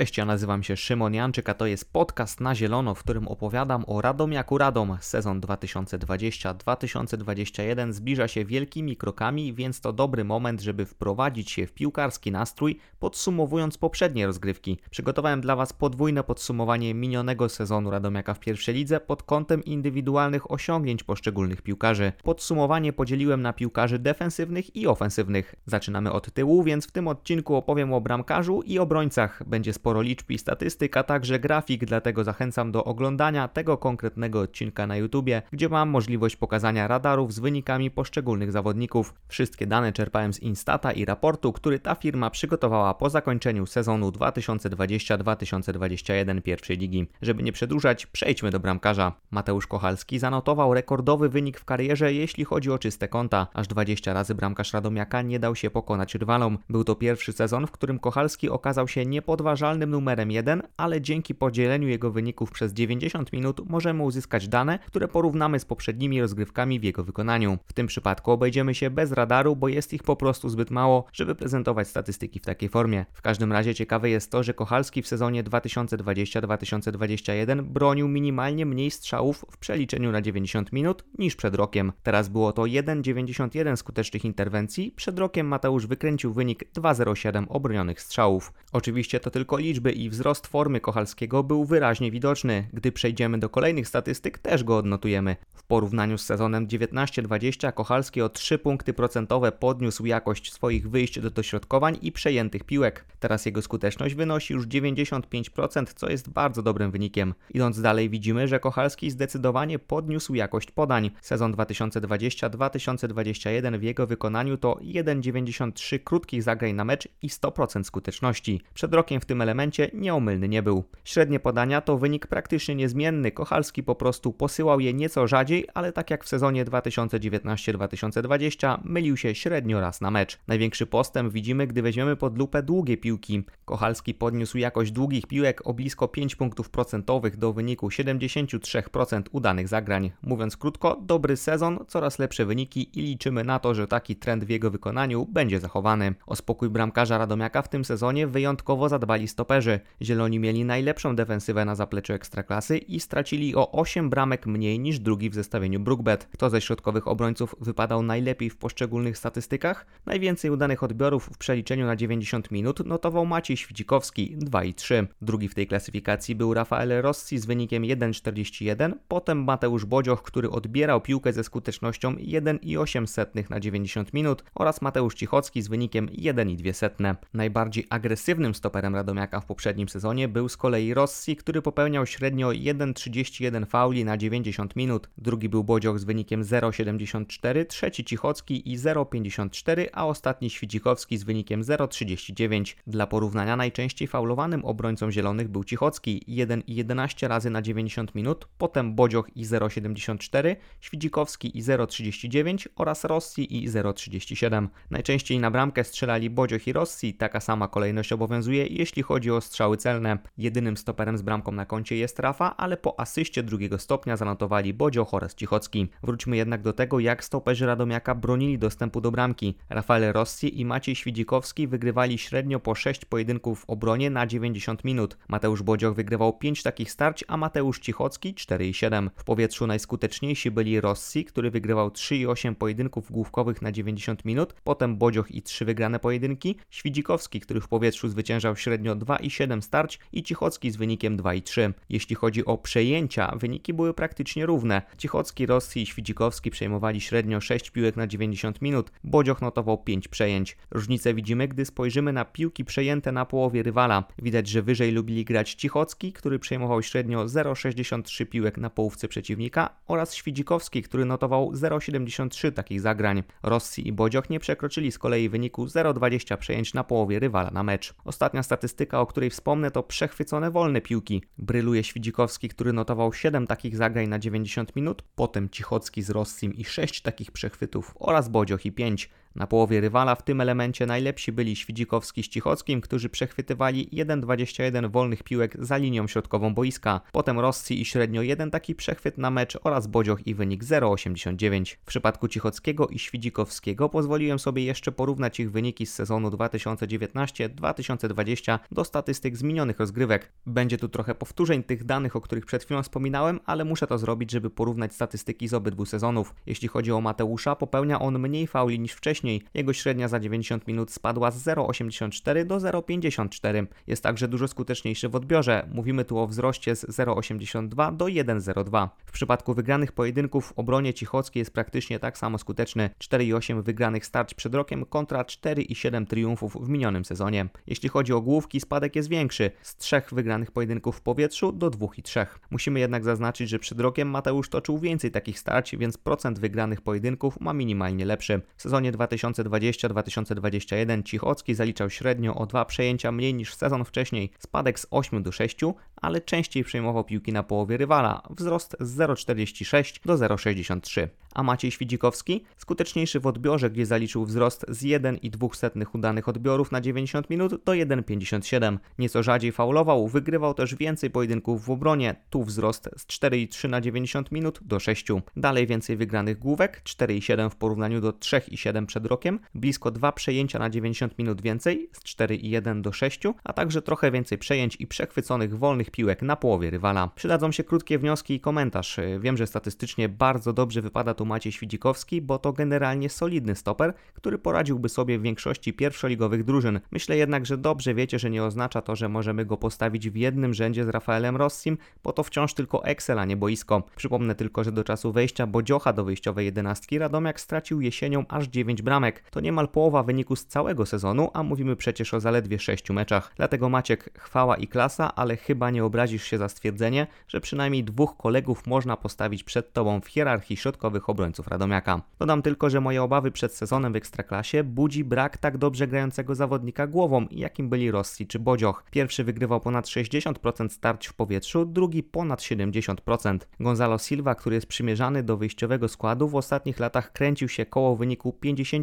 Cześć, ja nazywam się Szymon Janczyk, a to jest podcast na zielono, w którym opowiadam o Radomiaku Radom. Sezon 2020-2021 zbliża się wielkimi krokami, więc to dobry moment, żeby wprowadzić się w piłkarski nastrój, podsumowując poprzednie rozgrywki. Przygotowałem dla Was podwójne podsumowanie minionego sezonu Radomiaka w pierwszej lidze pod kątem indywidualnych osiągnięć poszczególnych piłkarzy. Podsumowanie podzieliłem na piłkarzy defensywnych i ofensywnych. Zaczynamy od tyłu, więc w tym odcinku opowiem o bramkarzu i obrońcach. Będzie sporo liczb i statystyk, a także grafik, dlatego zachęcam do oglądania tego konkretnego odcinka na YouTubie, gdzie mam możliwość pokazania radarów z wynikami poszczególnych zawodników. Wszystkie dane czerpałem z Instata i raportu, który ta firma przygotowała po zakończeniu sezonu 2020-2021 pierwszej ligi. Żeby nie przedłużać, przejdźmy do bramkarza. Mateusz Kochalski zanotował rekordowy wynik w karierze, jeśli chodzi o czyste konta. Aż 20 razy bramkarz Radomiaka nie dał się pokonać rywalom. Był to pierwszy sezon, w którym Kochalski okazał się niepodważalny numerem 1, ale dzięki podzieleniu jego wyników przez 90 minut możemy uzyskać dane, które porównamy z poprzednimi rozgrywkami w jego wykonaniu. W tym przypadku obejdziemy się bez radaru, bo jest ich po prostu zbyt mało, żeby prezentować statystyki w takiej formie. W każdym razie ciekawe jest to, że Kochalski w sezonie 2020-2021 bronił minimalnie mniej strzałów w przeliczeniu na 90 minut niż przed rokiem. Teraz było to 1,91 skutecznych interwencji, przed rokiem Mateusz wykręcił wynik 2,07 obronionych strzałów. Oczywiście to tylko liczby i wzrost formy Kochalskiego był wyraźnie widoczny. Gdy przejdziemy do kolejnych statystyk, też go odnotujemy. W porównaniu z sezonem 19-20 Kochalski o 3 punkty procentowe podniósł jakość swoich wyjść do dośrodkowań i przejętych piłek. Teraz jego skuteczność wynosi już 95%, co jest bardzo dobrym wynikiem. Idąc dalej widzimy, że Kochalski zdecydowanie podniósł jakość podań. Sezon 2020-2021 w jego wykonaniu to 1,93 krótkich zagrań na mecz i 100% skuteczności. Przed rokiem w tym elemencie nieomylny nie był. Średnie podania to wynik praktycznie niezmienny, Kochalski po prostu posyłał je nieco rzadziej, ale tak jak w sezonie 2019-2020 mylił się średnio raz na mecz. Największy postęp widzimy, gdy weźmiemy pod lupę długie piłki. Kochalski podniósł jakość długich piłek o blisko 5 punktów procentowych do wyniku 73% udanych zagrań. Mówiąc krótko, dobry sezon, coraz lepsze wyniki i liczymy na to, że taki trend w jego wykonaniu będzie zachowany. O spokój bramkarza Radomiaka w tym sezonie wyjątkowo zadbali stoperzy. Zieloni mieli najlepszą defensywę na zapleczu ekstraklasy i stracili o 8 bramek mniej niż drugi w zestawieniu Brookbet. Kto ze środkowych obrońców wypadał najlepiej w poszczególnych statystykach? Najwięcej udanych odbiorów w przeliczeniu na 90 minut notował Maciej Świdzikowski 2 i 3. Drugi w tej klasyfikacji był Rafael Rossi z wynikiem 1,41, potem Mateusz Bodzioch, który odbierał piłkę ze skutecznością 1,8 na 90 minut oraz Mateusz Cichocki z wynikiem 1,2. Najbardziej agresywnym stoperem Radomiaka w poprzednim sezonie był z kolei Rossi, który popełniał średnio 1,31 fauli na 90 minut. Drugi był Bodzioch z wynikiem 0,74, trzeci Cichocki i 0,54, a ostatni Świdzikowski z wynikiem 0,39. Dla porównania najczęściej faulowanym obrońcą zielonych był Cichocki 1,11 razy na 90 minut, potem Bodzioch i 0,74, Świdzikowski i 0,39 oraz Rossi i 0,37. Najczęściej na bramkę strzelali Bodzioch i Rossi, taka sama kolejność obowiązuje, jeśli chodzi o strzały celne. Jedynym stoperem z bramką na koncie jest Rafa, ale po asyście drugiego stopnia zanotowali Bodzio oraz Cichocki. Wróćmy jednak do tego, jak stoperzy Radomiaka bronili dostępu do bramki. Rafael Rossi i Maciej Świdzikowski wygrywali średnio po 6 pojedynków w obronie na 90 minut. Mateusz Bodzioch wygrywał 5 takich starć, a Mateusz Cichocki 4,7. W powietrzu najskuteczniejsi byli Rossi, który wygrywał 3,8 pojedynków główkowych na 90 minut, potem Bodzioch i 3 wygrane pojedynki, Świdzikowski, który w powietrzu zwyciężał średnio 2,7 starć i Cichocki z wynikiem 2,3. Jeśli chodzi o przejęcia, wyniki były praktycznie równe. Cichocki, Rossi i Świdzikowski przejmowali średnio 6 piłek na 90 minut, Bodzioch notował 5 przejęć. Różnicę widzimy, gdy spojrzymy na piłki przejęte na połowie rywala. Widać, że wyżej lubili grać Cichocki, który przejmował średnio 0,63 piłek na połówce przeciwnika oraz Świdzikowski, który notował 0,73 takich zagrań. Rossi i Bodzioch nie przekroczyli z kolei wyniku 0,20 przejęć na połowie rywala na mecz. Ostatnia statystyka, o której wspomnę, to przechwycone wolne piłki. Bryluje Świdzikowski, który notował 7 takich zagrań na 90 minut, potem Cichocki z Rossim i 6 takich przechwytów oraz Bodzioch i 5. Na połowie rywala w tym elemencie najlepsi byli Świdzikowski z Cichockim, którzy przechwytywali 1,21 wolnych piłek za linią środkową boiska. Potem Rossi i średnio jeden taki przechwyt na mecz oraz Bodzioch i wynik 0,89. W przypadku Cichockiego i Świdzikowskiego pozwoliłem sobie jeszcze porównać ich wyniki z sezonu 2019-2020 do statystyk z minionych rozgrywek. Będzie tu trochę powtórzeń tych danych, o których przed chwilą wspominałem, ale muszę to zrobić, żeby porównać statystyki z obydwu sezonów. Jeśli chodzi o Mateusza, popełnia on mniej fauli niż wcześniej. Jego średnia za 90 minut spadła z 0,84 do 0,54. Jest także dużo skuteczniejszy w odbiorze. Mówimy tu o wzroście z 0,82 do 1,02. W przypadku wygranych pojedynków w obronie Cichockiej jest praktycznie tak samo skuteczny. 4,8 wygranych starć przed rokiem kontra 4,7 triumfów w minionym sezonie. Jeśli chodzi o główki, spadek jest większy. Z trzech wygranych pojedynków w powietrzu do 2,3. Musimy jednak zaznaczyć, że przed rokiem Mateusz toczył więcej takich starć, więc procent wygranych pojedynków ma minimalnie lepszy. W sezonie 2020-2021 Cichocki zaliczał średnio o dwa przejęcia mniej niż sezon wcześniej, spadek z 8 do 6, ale częściej przejmował piłki na połowie rywala, wzrost z 0,46 do 0,63. A Maciej Świdzikowski? Skuteczniejszy w odbiorze, gdzie zaliczył wzrost z 1,2 udanych odbiorów na 90 minut do 1,57. Nieco rzadziej faulował, wygrywał też więcej pojedynków w obronie, tu wzrost z 4,3 na 90 minut do 6. Dalej więcej wygranych główek, 4,7 w porównaniu do 3,7 przed rokiem, blisko 2 przejęcia na 90 minut więcej, z 4,1 do 6, a także trochę więcej przejęć i przechwyconych wolnych piłek na połowie rywala. Przydadzą się krótkie wnioski i komentarz. Wiem, że statystycznie bardzo dobrze wypada tu Maciej Świdzikowski, bo to generalnie solidny stoper, który poradziłby sobie w większości pierwszoligowych drużyn. Myślę jednak, że dobrze wiecie, że nie oznacza to, że możemy go postawić w jednym rzędzie z Rafaelem Rossim, bo to wciąż tylko Excel, a nie boisko. Przypomnę tylko, że do czasu wejścia Bodziocha do wyjściowej jedenastki Radomiak stracił jesienią aż 9 bramek. To niemal połowa wyniku z całego sezonu, a mówimy przecież o zaledwie 6 meczach. Dlatego Maciek, chwała i klasa, ale chyba nie obrazisz się za stwierdzenie, że przynajmniej dwóch kolegów można postawić przed tobą w hierarchii środkowych obrońców Radomiaka. Dodam tylko, że moje obawy przed sezonem w Ekstraklasie budzi brak tak dobrze grającego zawodnika głową, jakim byli Rossi czy Bodzioch. Pierwszy wygrywał ponad 60% starć w powietrzu, drugi ponad 70%. Gonzalo Silva, który jest przymierzany do wyjściowego składu, w ostatnich latach kręcił się koło wyniku 50%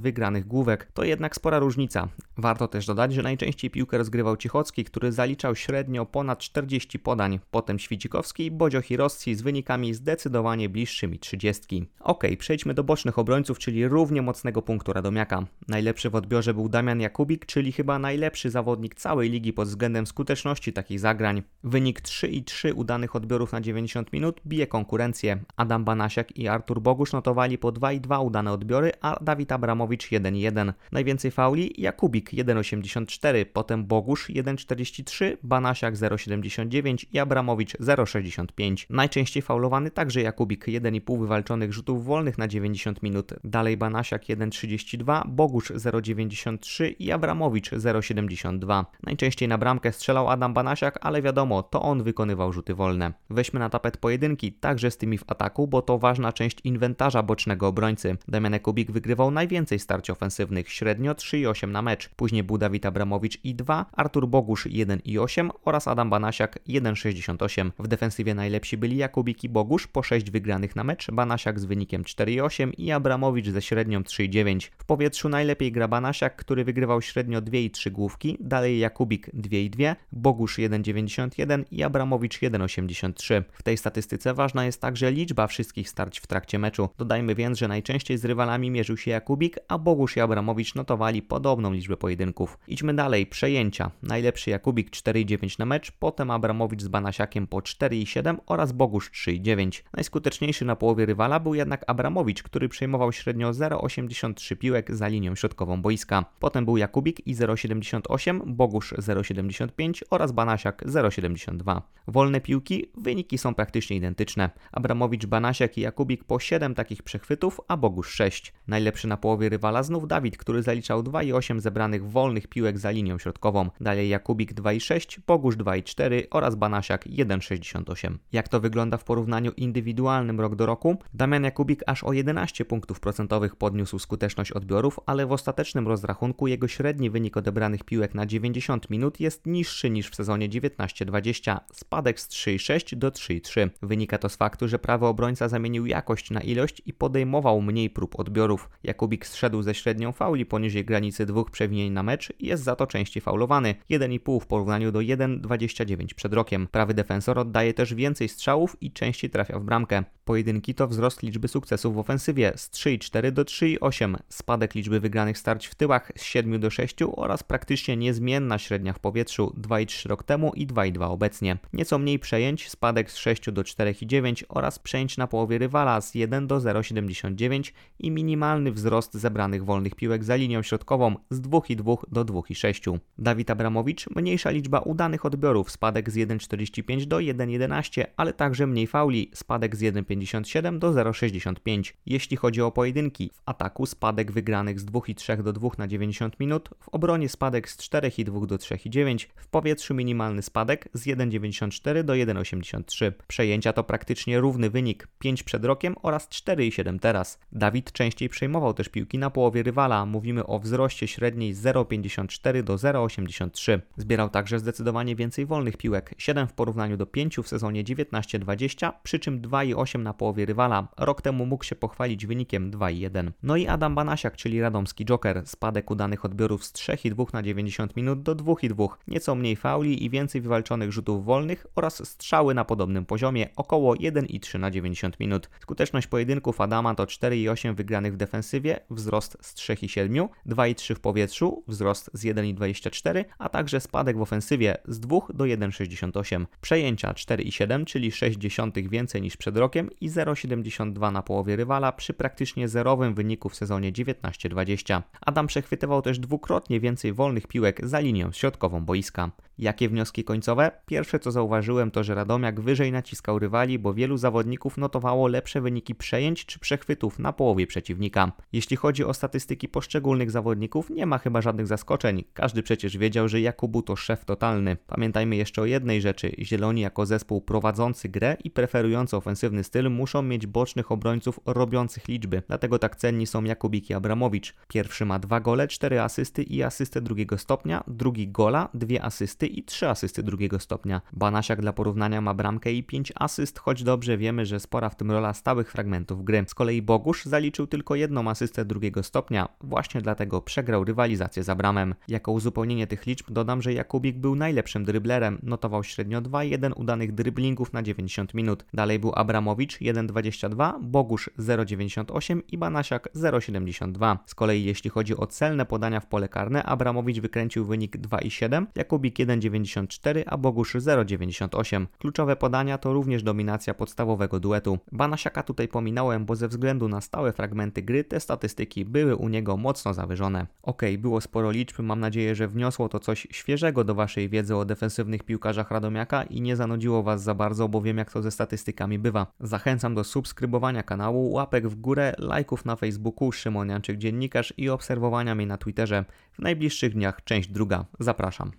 wygranych główek. To jednak spora różnica. Warto też dodać, że najczęściej piłkę rozgrywał Cichocki, który zaliczał średnio ponad 40 podań, potem Świdzikowski, Bodzioch i Rossi z wynikami zdecydowanie bliższymi 30. Ok, przejdźmy do bocznych obrońców, czyli równie mocnego punktu Radomiaka. Najlepszy w odbiorze był Damian Jakubik, czyli chyba najlepszy zawodnik całej ligi pod względem skuteczności takich zagrań. Wynik 3,3 udanych odbiorów na 90 minut bije konkurencję. Adam Banasiak i Artur Bogusz notowali po 2,2 udane odbiory, a Dawid Abramowicz 1,1. Najwięcej fauli Jakubik 1,84, potem Bogusz 1,43, Banasiak 0,79 i Abramowicz 0,65. Najczęściej faulowany także Jakubik 1,5 wywalczonych rzutów wolnych na 90 minut. Dalej Banasiak 1,32, Bogusz 0,93 i Abramowicz 0,72. Najczęściej na bramkę strzelał Adam Banasiak, ale wiadomo, to on wykonywał rzuty wolne. Weźmy na tapet pojedynki, także z tymi w ataku, bo to ważna część inwentarza bocznego obrońcy. Damian Kubik wygrywał najwięcej starć ofensywnych, średnio 3,8 na mecz. Później był Dawid Abramowicz i 2, Artur Bogusz 1,8 oraz Adam Banasiak 1,68. W defensywie najlepsi byli Jakubik i Bogusz po 6 wygranych na mecz, Banasiak z wynikiem 4,8 i Abramowicz ze średnią 3,9. W powietrzu najlepiej gra Banasiak, który wygrywał średnio 2,3 główki, dalej Jakubik 2,2, Bogusz 1,91 i Abramowicz 1,83. W tej statystyce ważna jest także liczba wszystkich starć w trakcie meczu. Dodajmy więc, że najczęściej z rywalami mierzył się Jakubik, a Bogusz i Abramowicz notowali podobną liczbę pojedynków. Idźmy dalej, przejęcia. Najlepszy Jakubik 4,9 na mecz, potem Abramowicz z Banasiakiem po 4,7 oraz Bogusz 3,9. Najskuteczniejszy na połowie rywala był jednak Abramowicz, który przejmował średnio 0,83 piłek za linią środkową boiska. Potem był Jakubik i 0,78, Bogusz 0,75 oraz Banasiak 0,72. Wolne piłki, wyniki są praktycznie identyczne. Abramowicz, Banasiak i Jakubik po 7 takich przechwytów, a Bogusz 6. Najlepszy na połowie rywala znów Dawid, który zaliczał 2,8 zebranych wolnych piłek za linią środkową. Dalej Jakubik 2,6, Bogusz 2,4 oraz Banasiak 1,68. Jak to wygląda w porównaniu indywidualnym rok do roku, Damian Jakubik aż o 11 punktów procentowych podniósł skuteczność odbiorów, ale w ostatecznym rozrachunku jego średni wynik odebranych piłek na 90 minut jest niższy niż w sezonie 19-20, spadek z 3,6 do 3,3. Wynika to z faktu, że prawy obrońca zamienił jakość na ilość i podejmował mniej prób odbiorów. Jakubik zszedł ze średnią fauli poniżej granicy dwóch przewinień na mecz i jest za to częściej faulowany, 1,5 w porównaniu do 1,29 przed rokiem. Prawy defensor oddaje też więcej strzałów i częściej trafia w bramkę. Pojedynki to wzrost liczby sukcesów w ofensywie z 3,4 do 3,8, spadek liczby wygranych starć w tyłach z 7 do 6 oraz praktycznie niezmienna średnia w powietrzu 2,3 rok temu i 2,2 obecnie. Nieco mniej przejęć, spadek z 6 do 4,9 oraz przejęć na połowie rywala z 1 do 0,79 i minimalny wzrost zebranych wolnych piłek za linią środkową z 2,2 do 2,6. Dawid Abramowicz mniejsza liczba udanych odbiorów, spadek z 1,45 do 1,11, ale także mniej fauli, spadek z 1,57 do 0,65. Jeśli chodzi o pojedynki, w ataku spadek wygranych z 2,3 do 2 na 90 minut, w obronie spadek z 4,2 do 3,9, w powietrzu minimalny spadek z 1,94 do 1,83. Przejęcia to praktycznie równy wynik, 5 przed rokiem oraz 4,7 teraz. Dawid częściej przejmował też piłki na połowie rywala, mówimy o wzroście średniej z 0,54 do 0,83. Zbierał także zdecydowanie więcej wolnych piłek, 7 w porównaniu do 5 w sezonie 19-20, przy czym 2,8 na połowie rywala. Rok temu mógł się pochwalić wynikiem 2,1. No i Adam Banasiak, czyli radomski joker, spadek udanych odbiorów z 3,2 na 90 minut do 2,2, nieco mniej fauli i więcej wywalczonych rzutów wolnych oraz strzały na podobnym poziomie, około 1,3 na 90 minut. Skuteczność pojedynków Adama to 4,8 wygranych w defensywie, wzrost z 3,7, 2,3 w powietrzu, wzrost z 1,24, a także spadek w ofensywie z 2 do 1,68. Przejęcia 4,7, czyli 0,6 więcej niż przed rokiem i 0,72 na połowie rywala przy praktycznie zerowym wyniku w sezonie 19-20. Adam przechwytywał też dwukrotnie więcej wolnych piłek za linią środkową boiska. Jakie wnioski końcowe? Pierwsze co zauważyłem to, że Radomiak wyżej naciskał rywali, bo wielu zawodników notowało lepsze wyniki przejęć czy przechwytów na połowie przeciwnika. Jeśli chodzi o statystyki poszczególnych zawodników, nie ma chyba żadnych zaskoczeń. Każdy przecież wiedział, że Jakubu to szef totalny. Pamiętajmy jeszcze o jednej rzeczy. Zieloni jako zespół prowadzący grę i preferujący ofensywny styl muszą mieć bocznych obrońców robiących liczby. Dlatego tak cenni są Jakubik i Abramowicz. Pierwszy ma dwa gole, cztery asysty i asystę drugiego stopnia, drugi gola, dwie asysty i trzy asysty drugiego stopnia. Banasiak dla porównania ma bramkę i pięć asyst, choć dobrze wiemy, że spora w tym rola stałych fragmentów gry. Z kolei Bogusz zaliczył tylko jedną asystę drugiego stopnia, właśnie dlatego przegrał rywalizację za bramem. Jako uzupełnienie tych liczb dodam, że Jakubik był najlepszym dryblerem, notował średnio 2,1 udanych dryblingów na 90 minut. Dalej był Abramowicz 1,22, Bogusz 0,98 i Banasiak 0,72. Z kolei jeśli chodzi o celne podania w pole karne, Abramowicz wykręcił wynik 2,7, Jakubik 1,94, a Bogusz 0,98. Kluczowe podania to również dominacja podstawowego duetu. Banasiaka tutaj pominąłem, bo ze względu na stałe fragmenty gry te statystyki były u niego mocno zawyżone. Ok, było sporo liczb, mam nadzieję, że wniosło to coś świeżego do Waszej wiedzy o defensywnych piłkarzach Radomiaka i nie zanudziło Was za bardzo, bo wiem jak to ze statystykami bywa. Zachęcam do subskrybowania kanału, łapek w górę, lajków na Facebooku, Szymon Janczyk Dziennikarz i obserwowania mnie na Twitterze. W najbliższych dniach część druga. Zapraszam.